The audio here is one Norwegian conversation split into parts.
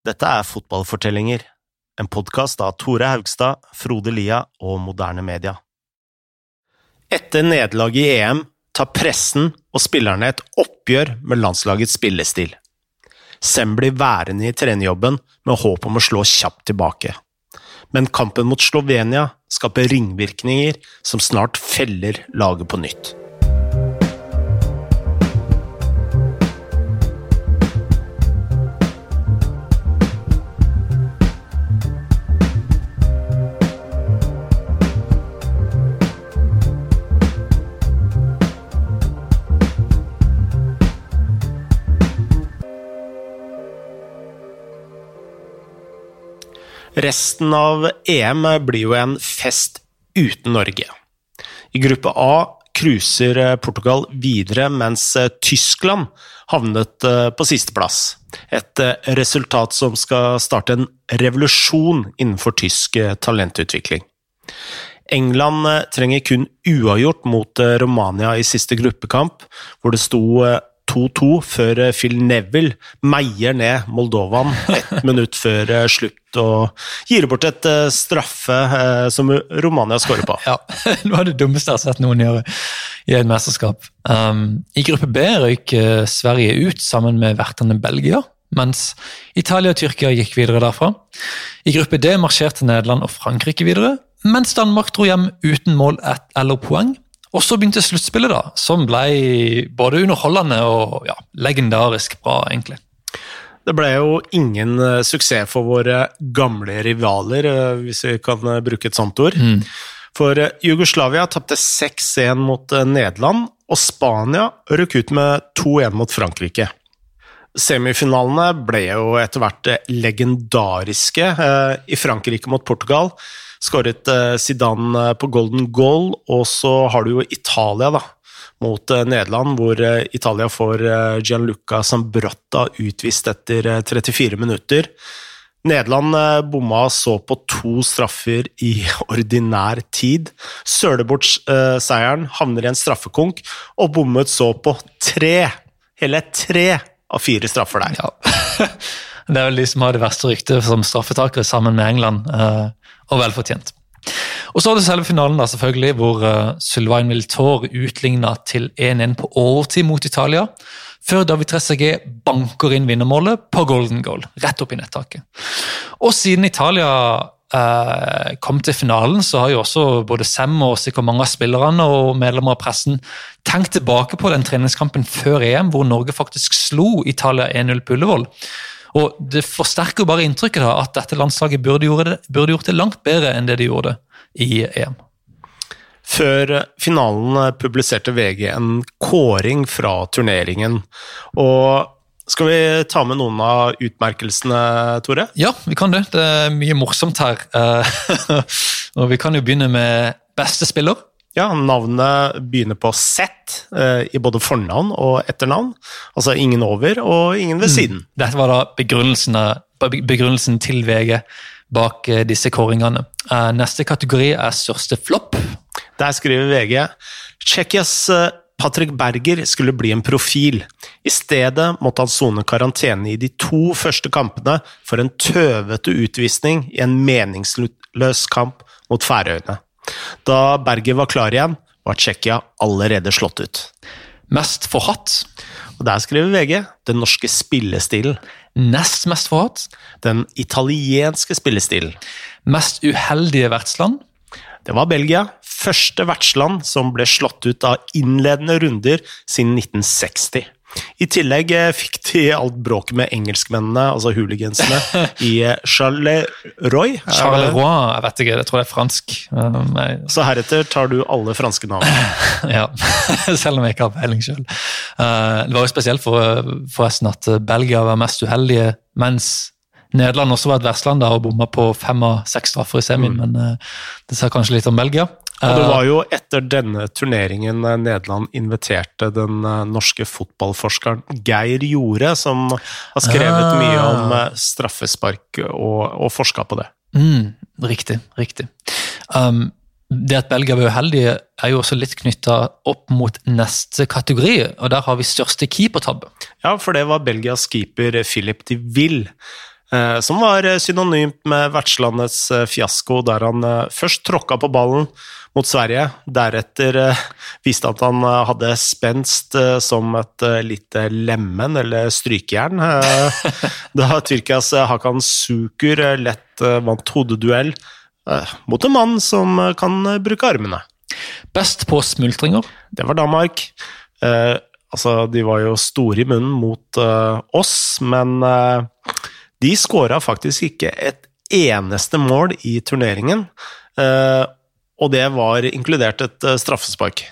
Dette er Fotballfortellinger, en podkast av Tore Haugstad, Frode Lia og Moderne Media. Etter nederlaget i EM tar pressen og spillerne et oppgjør med landslagets spillestil. Sem blir værende i trenerjobben med håp om å slå kjapt tilbake. Men kampen mot Slovenia skaper ringvirkninger som snart feller laget på nytt. Resten av EM blir jo en fest uten Norge. I gruppe A cruiser Portugal videre, mens Tyskland havnet på sisteplass. Et resultat som skal starte en revolusjon innenfor tysk talentutvikling. England trenger kun uavgjort mot Romania i siste gruppekamp, hvor det sto 2-2 før Phil Neville meier ned Moldovan ett minutt før slutt og gir bort et straffe som Romania skårer på. Ja, Det var det dummeste jeg har sett noen gjøre i et mesterskap. Um, I gruppe B røyk Sverige ut sammen med vertene Belgia, mens Italia og Tyrkia gikk videre derfra. I gruppe D marsjerte Nederland og Frankrike videre, mens Danmark dro hjem uten mål eller poeng. Og så begynte sluttspillet, da, som ble både underholdende og ja, legendarisk bra, egentlig. Det ble jo ingen suksess for våre gamle rivaler, hvis vi kan bruke et sånt ord. Mm. For Jugoslavia tapte 6-1 mot Nederland, og Spania røk ut med 2-1 mot Frankrike. Semifinalene ble jo etter hvert legendariske. I Frankrike mot Portugal skåret Zidane på golden goal, og så har du jo Italia, da, mot Nederland, hvor Italia får Gianluca Sambrotta utvist etter 34 minutter. Nederland bomma så på to straffer i ordinær tid. Søler bort seieren, havner i en straffekonk, og bommet så på tre, hele tre av fire straffer der. Ja. Det er vel de som har det verste ryktet som straffetakere sammen med England, og velfortjent. Og så er det selve finalen, da, selvfølgelig, hvor Sylvain Miltor utligna til 1-1 på overtid mot Italia, før David Trezeguet banker inn vinnermålet på golden goal, rett opp i nettaket. Og siden Italia eh, kom til finalen, så har jo også både Sem og sikkert mange av spillerne og medlemmer av pressen tenkt tilbake på den treningskampen før EM, hvor Norge faktisk slo Italia 1-0 på Ullevål. Og Det forsterker jo bare inntrykket da, at dette landslaget burde, det, burde, gjort det langt bedre enn det de gjorde i EM. Før finalen publiserte VG en kåring fra turneringen. og skal vi ta med noen av utmerkelsene, Tore? Ja, vi kan det. Det er mye morsomt her. og Vi kan jo begynne med beste spiller. Ja, navnet begynner på Z i både fornavn og etternavn. Altså ingen over og ingen ved siden. Mm. Dette var da begrunnelsen, til VG bak disse kåringene. Neste kategori er største flopp. Der skriver VG Tsjekkias Patrick Berger skulle bli en profil. I stedet måtte han sone karantene i de to første kampene for en tøvete utvisning i en meningsløs kamp mot Færøyene. Da Berger var klar igjen, var Tsjekkia allerede slått ut. Mest forhatt? Og Der skriver VG den norske spillestilen. Nest mest forhatt? Den italienske spillestilen. Mest uheldige vertsland? Det var Belgia. Første vertsland som ble slått ut av innledende runder siden 1960. I tillegg fikk de alt bråket med engelskmennene, altså hooligansene, i Charleroi. Charleroi, jeg vet ikke, jeg tror det er fransk. Så heretter tar du alle franske navn? ja, selv om jeg ikke har peiling sjøl. Det var jo spesielt for, forresten at Belgia var mest uheldige, mens Nederland også var et vertsland og bomma på fem av seks straffer i semien, mm. men det ser kanskje litt om Belgia. Og det var jo etter denne turneringen Nederland inviterte den norske fotballforskeren Geir Jorde, som har skrevet ah. mye om straffespark og, og forska på det. Mm, riktig, riktig. Um, det at Belgia var uheldige, er jo også litt knytta opp mot neste kategori, og der har vi største keepertabbe. Ja, for det var Belgias keeper Philip de Ville. Eh, som var synonymt med vertslandets fiasko, der han først tråkka på ballen mot Sverige, deretter viste at han hadde spenst som et lite lemen eller strykejern. Da Tyrkias Hakan Sukur lett vant hodeduell mot en mann som kan bruke armene. Best på smultringer? Det var Danmark. Eh, altså, de var jo store i munnen mot eh, oss, men eh, de skåra faktisk ikke et eneste mål i turneringen. Eh, og det var inkludert et eh, straffespark.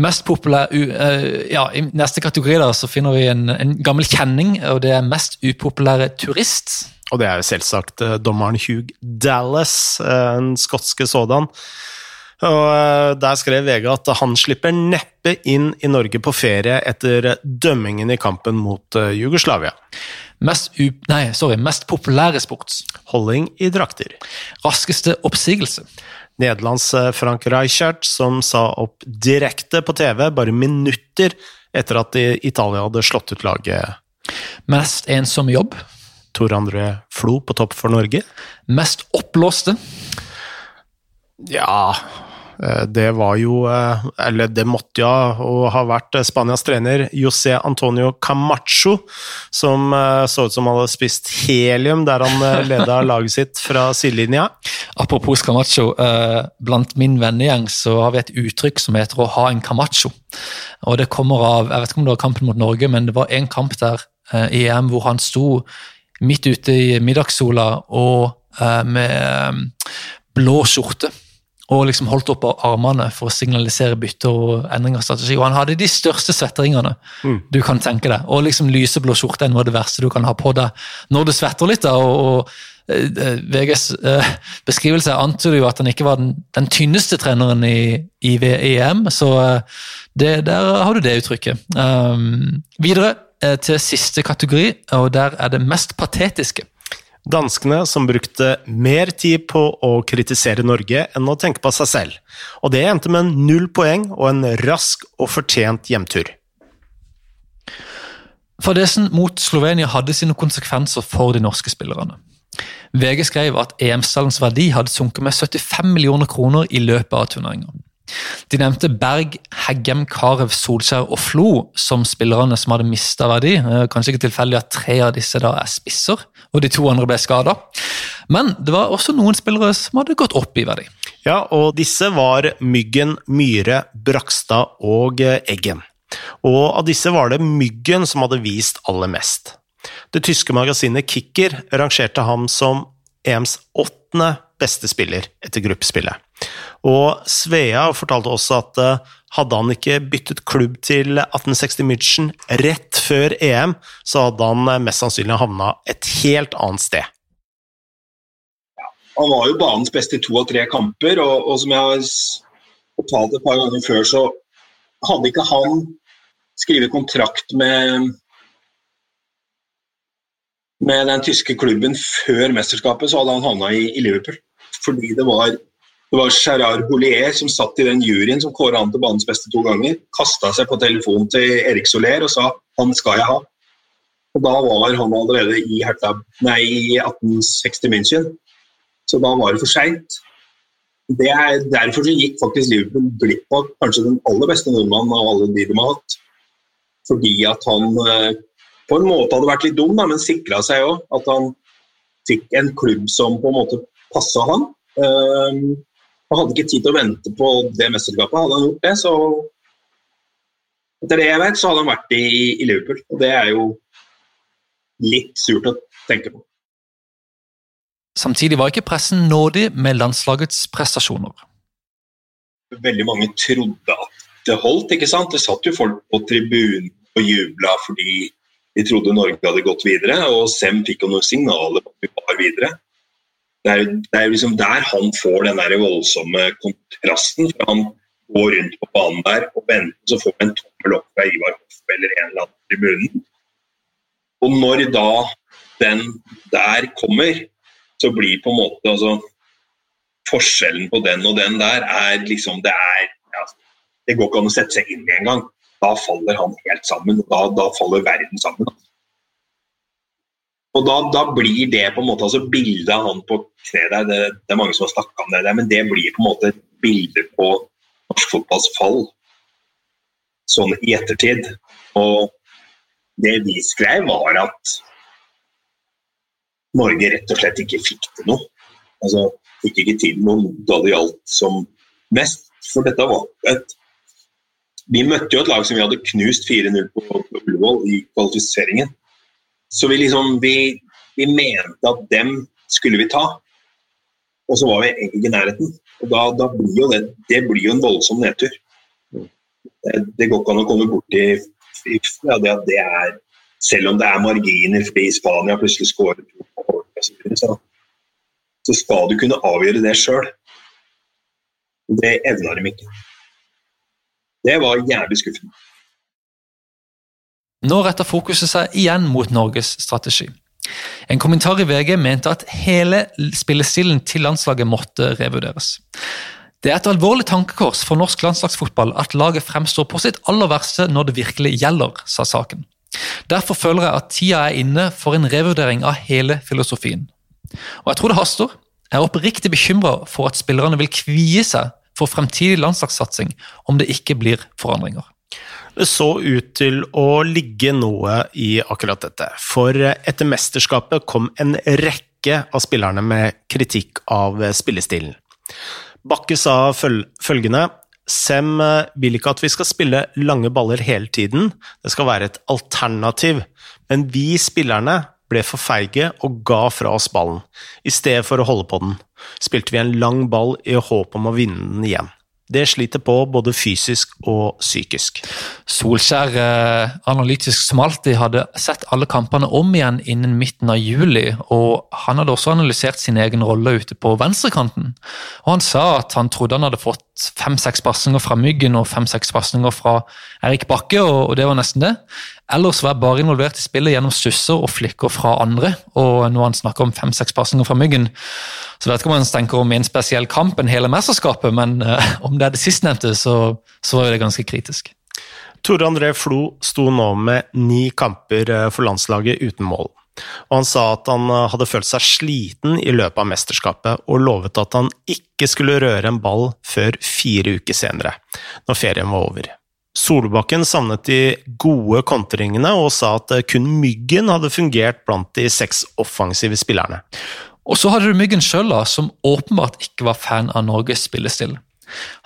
Mest populær, uh, ja, I neste kategori da, så finner vi en, en, gammel kjenning, og det er mest upopulære turist. Og det er jo selvsagt dommeren Hugh Dallas, en skotske sådan. Og eh, Der skrev VG at han slipper neppe inn i Norge på ferie etter dømmingen i kampen mot eh, Jugoslavia. Mest, nei, sorry, mest populære sports? Holding i drakter. Raskeste oppsigelse? Nederlands eh, Frank Reichert, som sa opp direkte på TV bare minutter etter at Italia hadde slått ut laget. Mest ensom jobb? Tor André Flo på topp for Norge. Mest oppblåste? Ja det var jo eh, Eller det måtte jo ha vært eh, Spanias trener José Antonio Camacho, som så ut som han hadde spist helium der han leda laget sitt fra sidelinja. Apropos Camacho, blant min vennegjeng så har vi et uttrykk som heter å ha en Camacho. Og det kommer av Jeg vet ikke om det var kampen mot Norge, men det var en kamp der i EM hvor han sto midt ute i middagssola og med blå skjorte og liksom holdt opp armene for å signalisere bytte og endring av strategi. Og han hadde de største svetteringene mm. du kan tenke deg. Og liksom lyseblå skjorte er noe av det verste du kan ha på deg når du svetter litt. da, og, og uh, VGs uh, beskrivelse antyder jo at han ikke var den, den tynneste treneren i, i VM, så uh, det, der har du det uttrykket. Um, videre til siste kategori, og der er det mest patetiske. Danskene som brukte mer tid på å kritisere Norge enn å tenke på seg selv. Og det endte med null poeng og en rask og fortjent hjemtur. Fadesen mot Slovenia hadde sine konsekvenser for de norske spillerne. VG skrev at EM-stallens verdi hadde sunket med 75 millioner kroner i løpet av turneringa. De nevnte Berg, Heggem, Carew, Solskjær og Flo som spillerne som hadde mista verdi. Kanskje ikke tilfeldig at tre av disse da er spisser, og de to andre ble skada. Men det var også noen spillere som hadde gått opp i verdi. Ja, og disse var Myggen, Myhre, Brakstad og eh, Eggen. Og av disse var det Myggen som hadde vist aller mest. Det tyske magasinet Kicker rangerte ham som EMs åttende beste spiller etter gruppespillet. Og Svea fortalte også at eh, hadde han ikke byttet klubb til 1860 München rett før EM, så hadde han eh, mest sannsynlig havna et helt annet sted. han var jo banens beste i to av tre kamper, og, og som jeg har fortalt et par ganger før, så hadde ikke han skrevet kontrakt med med den tyske klubben før mesterskapet, så hadde han havna i, i Liverpool. Fordi det var det var Gerard Bollier som satt i den juryen som kåra han til banens beste to ganger. Kasta seg på telefonen til Erik Soler og sa 'han skal jeg ha'. Og Da var han allerede i, Hertha, nei, i 1860 München, så da var det for seint. Derfor som gikk faktisk Liverpool glipp av kanskje den aller beste nordmannen av alle de de har hatt. Fordi at han eh, på en måte hadde vært litt dum, men sikra seg òg. At han fikk en klubb som på en måte passa han. Um, han hadde ikke tid til å vente på det mesterskapet. Hadde han gjort det, så Etter det jeg vet, så hadde han vært i, i Liverpool. Og det er jo litt surt å tenke på. Samtidig var ikke pressen nådig med landslagets prestasjoner. Veldig mange trodde at det holdt. ikke sant? Det satt jo folk på tribunen og jubla fordi de trodde Norge hadde gått videre, og Sem fikk jo noen signaler på at vi var videre. Det er, det er liksom der han får den der voldsomme kontrasten. for Han går rundt på banen der og venter, så får han en tommel opp fra Ivar Hoff eller en eller annen tribunen. Og når da den der kommer, så blir på en måte altså, Forskjellen på den og den der er liksom Det er ja, Det går ikke an å sette seg inn i engang. Da faller han helt sammen. Da, da faller verden sammen. Og da, da, blir det på en måte altså bildet av han på kne det, det, er mange som har snakka om det, der, men det blir på en måte et bilde på norsk fotballs fall sånn i ettertid. Og det vi skrev, var at Norge rett og slett ikke fikk til noe. Altså, fikk ikke til noe da det gjaldt som mest. For dette var et Vi møtte jo et lag som vi hadde knust 4-0 på, på Ullevål i kvalifiseringen. Så vi liksom vi, vi, mente at dem skulle vi ta. Og så var vi egentlig i nærheten. Og da, da blir jo det, det blir jo en voldsom nedtur. Det, det går ikke an å komme borti ja, det det er Selv om det er marginer fordi Spania plutselig skårer to så, så skal du kunne avgjøre det sjøl. Det evner de ikke. Det var jævlig skuffende. Nå retter fokuset seg igjen mot Norges strategi. En kommentar i VG mente at hele spillestilen til landslaget måtte revurderes. Det er et alvorlig tankekors for norsk landslagsfotball at laget fremstår på sitt aller verste når det virkelig gjelder, sa saken. Derfor føler jeg at tida er inne for en revurdering av hele filosofien. Og jeg tror det haster. Jeg er oppriktig bekymra for at spillerne vil kvie seg for fremtidig landslagssatsing om det ikke blir forandringer. Det så ut til å ligge noe i akkurat dette, for etter mesterskapet kom en rekke av spillerne med kritikk av spillestilen. Bakke sa følgende Sem vil ikke at vi skal spille lange baller hele tiden, det skal være et alternativ, men vi spillerne ble for feige og ga fra oss ballen. I stedet for å holde på den, spilte vi en lang ball i håp om å vinne den igjen. Det sliter på både fysisk og psykisk. Solskjær, eh, analytisk som alltid, hadde sett alle kampene om igjen innen midten av juli. og Han hadde også analysert sin egen rolle ute på venstrekanten. og Han sa at han trodde han hadde fått fem-seks pasninger fra Myggen og fem-seks pasninger fra Erik Bakke, og, det var nesten det. Ellers var jeg bare involvert i spillet gjennom susser og flikker fra andre. Og når han snakker om fem-seks pasninger fra Myggen, så vet ikke om han tenker om en spesiell kamp enn hele mesterskapet, men uh, om det det sistnevnte, så, så var det ganske kritisk. Tore André Flo sto nå med ni kamper eh, for landslaget uten mål. Og han sa at han eh, hadde følt seg sliten i løpet av mesterskapet, og lovet at han ikke skulle røre en ball før fire uker senere, når ferien var over. Solbakken savnet de gode kontringene og sa at kun Myggen hadde fungert blant de seks offensive spillerne. Og så hadde du Myggen sjøl, som åpenbart ikke var fan av Norges spillestil.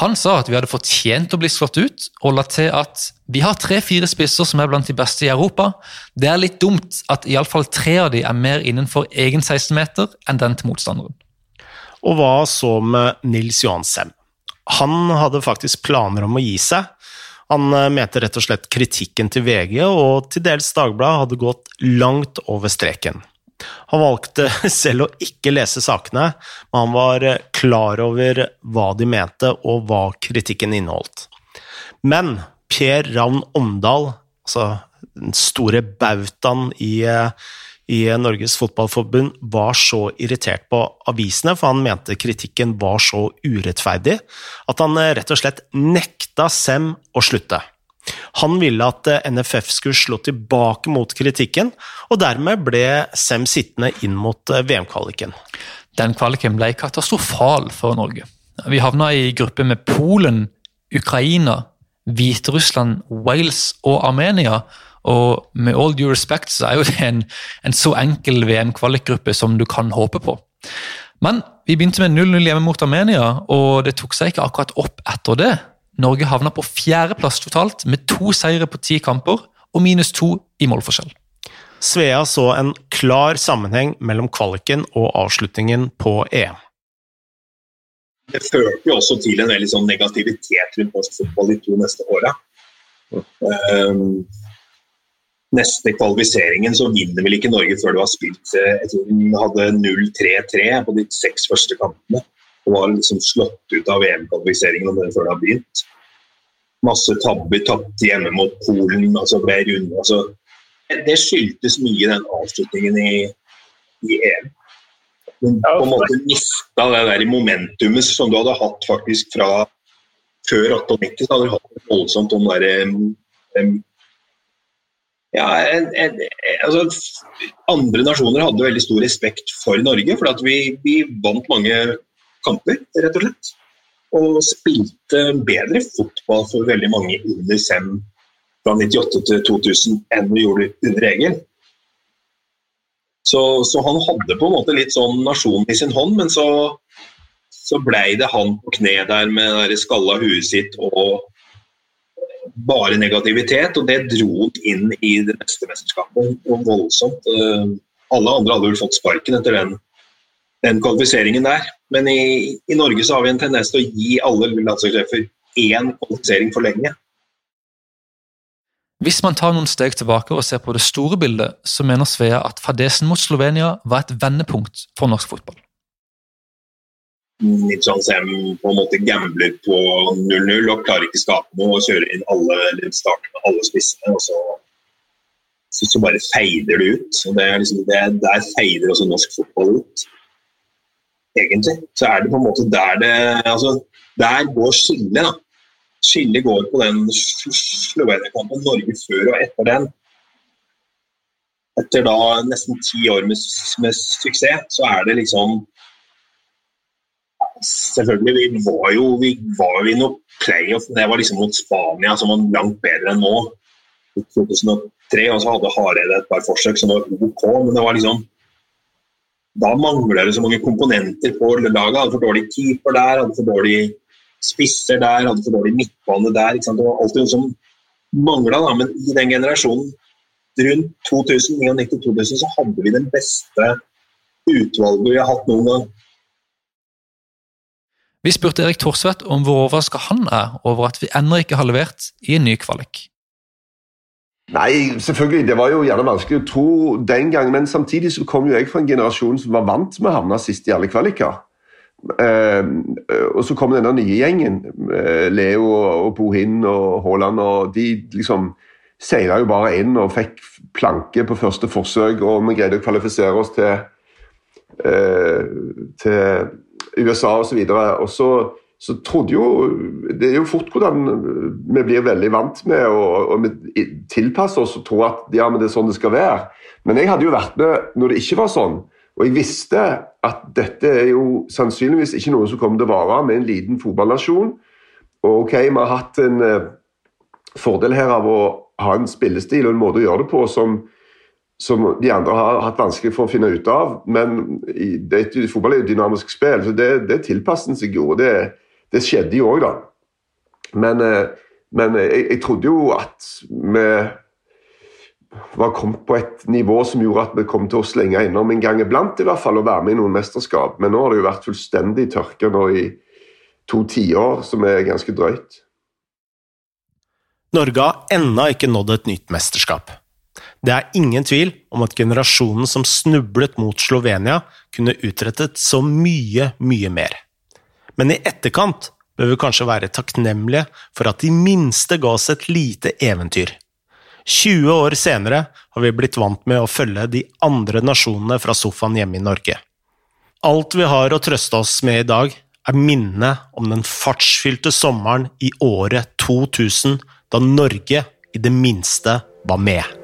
Han sa at vi hadde fortjent å bli slått ut, og la til at vi har tre-fire spisser som er blant de beste i Europa. Det er litt dumt at iallfall tre av de er mer innenfor egen 16-meter enn den til motstanderen. Og hva så med Nils Johansen? Han hadde faktisk planer om å gi seg. Han eh, mente rett og slett kritikken til VG og til dels Dagbladet hadde gått langt over streken. Han valgte selv å ikke lese sakene, men han var eh, klar over hva de mente og hva kritikken inneholdt. Men Per Ravn Omdal, altså den store bautaen i, eh, i Norges Fotballforbund, var så irritert på avisene, for han mente kritikken var så urettferdig, at han eh, rett og slett nekta Sem å slutte. Han ville at eh, NFF skulle slå tilbake mot kritikken, og dermed ble Sem sittende inn mot eh, VM-kvaliken. Den kvaliken ble katastrofal for Norge. Vi havna i gruppe med Polen, Ukraina, Hviterussland, Wales og Armenia. Og med all due respect så er jo det en, en så enkel VM-kvalikgruppe som du kan håpe på. Men vi begynte med 0-0 hjemme mot Armenia, og det tok seg ikke akkurat opp etter det. Norge havna på fjerdeplass totalt, med to seire på ti kamper og minus to i målforskjell. Svea så en klar sammenheng mellom kvaliken og avslutningen på EM. Det førte jo også til en veldig sånn negativitet rundt norsk fotball de to neste åra. Um, neste kvalifiseringen så vinner vel ikke Norge før du har spilt eh, Jeg tror de hadde 0-3-3 på de seks første kampene og var liksom slått ut av VM-kvalifiseringen før det har begynt. Masse tabber, tapte hjemme mot Polen, altså ble runde. Altså, det skyldtes mye den avslutningen i, i EM. Hun på en måte mista det der momentumet som du hadde hatt faktisk fra før 98. Så hadde du hatt voldsomt om der, um, Ja, en, en, altså, andre nasjoner hadde veldig stor respekt for Norge, for vi, vi, vant mange kamper, rett og slett. Og spilte bedre fotball for veldig mange under SEM fra 98 til 2000 enn vi gjorde under Egil. Så, så, han hadde på en måte litt sånn nasjonen i sin hånd, men så, så blei det han på kne der med det skalla huet sitt og bare negativitet, og det dro han inn i det neste mesterskapet. Og voldsomt. Eh, alle andre hadde vel fått sparken etter den, den kvalifiseringen der. Men i, i, Norge så har vi en tendens til å gi alle landslagssjefer én kvalifisering for lenge. Hvis man tar noen steg tilbake og ser på det store bildet, så mener Svea at fadesen mot Slovenia var et vendepunkt for norsk fotball. Nitsan Sem på en måte gambler på 0-0 og klarer ikke skape noe og kjører inn alle, eller starter med alle spissene. og så, så, så bare feider det ut. og det er liksom, det, Der feider også norsk fotball ut. Egentlig. Så er det på en måte der det altså, Der går skillet. da. Skillet går på den Slovenia-kampen, Norge før og etter den. Etter da nesten ti år med, med suksess, så er det liksom selvfølgelig, vi var jo vi var i noe playoff. Det var liksom mot Spania, som var langt bedre enn nå. I 2003 og så hadde Hareide et par forsøk som var OK, men det var liksom Da mangler det så mange komponenter på laget. Hadde for dårlig keeper der, hadde for dårlig spisser der, hadde for dårlig midtbane der. Det var alltid noe som mangla, men i den generasjonen rundt 2000-2000 så hadde vi den beste utvalget vi har hatt noen gang. Vi spurte Erik Thorsvedt om hvor overraska han er over at vi ennå ikke har levert i en ny kvalik. Nei, selvfølgelig. Det var jo gjerne vanskelig å tro den gang, men samtidig så kom jo jeg fra en generasjon som var vant med å havne sist i alle kvaliker. Uh, og så kom denne nye gjengen, uh, Leo og Bohin og Haaland, og de liksom seila jo bare inn og fikk planke på første forsøk, og vi greide å kvalifisere oss til, uh, til USA osv. Og, så og så, så trodde jo Det er jo fort hvordan vi blir veldig vant med og, og vi tilpasser oss og tror at ja, men det er sånn det skal være. Men jeg hadde jo vært med når det ikke var sånn. Og jeg visste at dette er jo sannsynligvis ikke noe som kommer til å vare med en liten fotballnasjon. Og ok, vi har hatt en uh, fordel her av å ha en spillestil og en måte å gjøre det på som, som de andre har hatt vanskelig for å finne ut av. Men det, fotball er jo dynamisk spill, så det, det tilpasser seg jo. Det, det skjedde jo òg, da. Men, eh, men jeg, jeg, trodde jo at vi var kommet på et nivå som gjorde at vi kom til å slenge innom en gang iblant i hvert fall, og være med i noen mesterskap. Men nå har det jo vært fullstendig tørke nå i to tiår, som er ganske drøyt. Norge har ennå ikke nådd et nytt mesterskap. Det er ingen tvil om at generasjonen som snublet mot Slovenia, kunne utrettet så mye, mye mer. Men i etterkant bør vi kanskje være takknemlige for at de minste ga oss et lite eventyr. 20 år senere har vi blitt vant med å følge de andre nasjonene fra sofaen hjemme i Norge. Alt vi har å trøste oss med i dag, er minnet om den fartsfylte sommeren i året 2000, da Norge i det minste var med.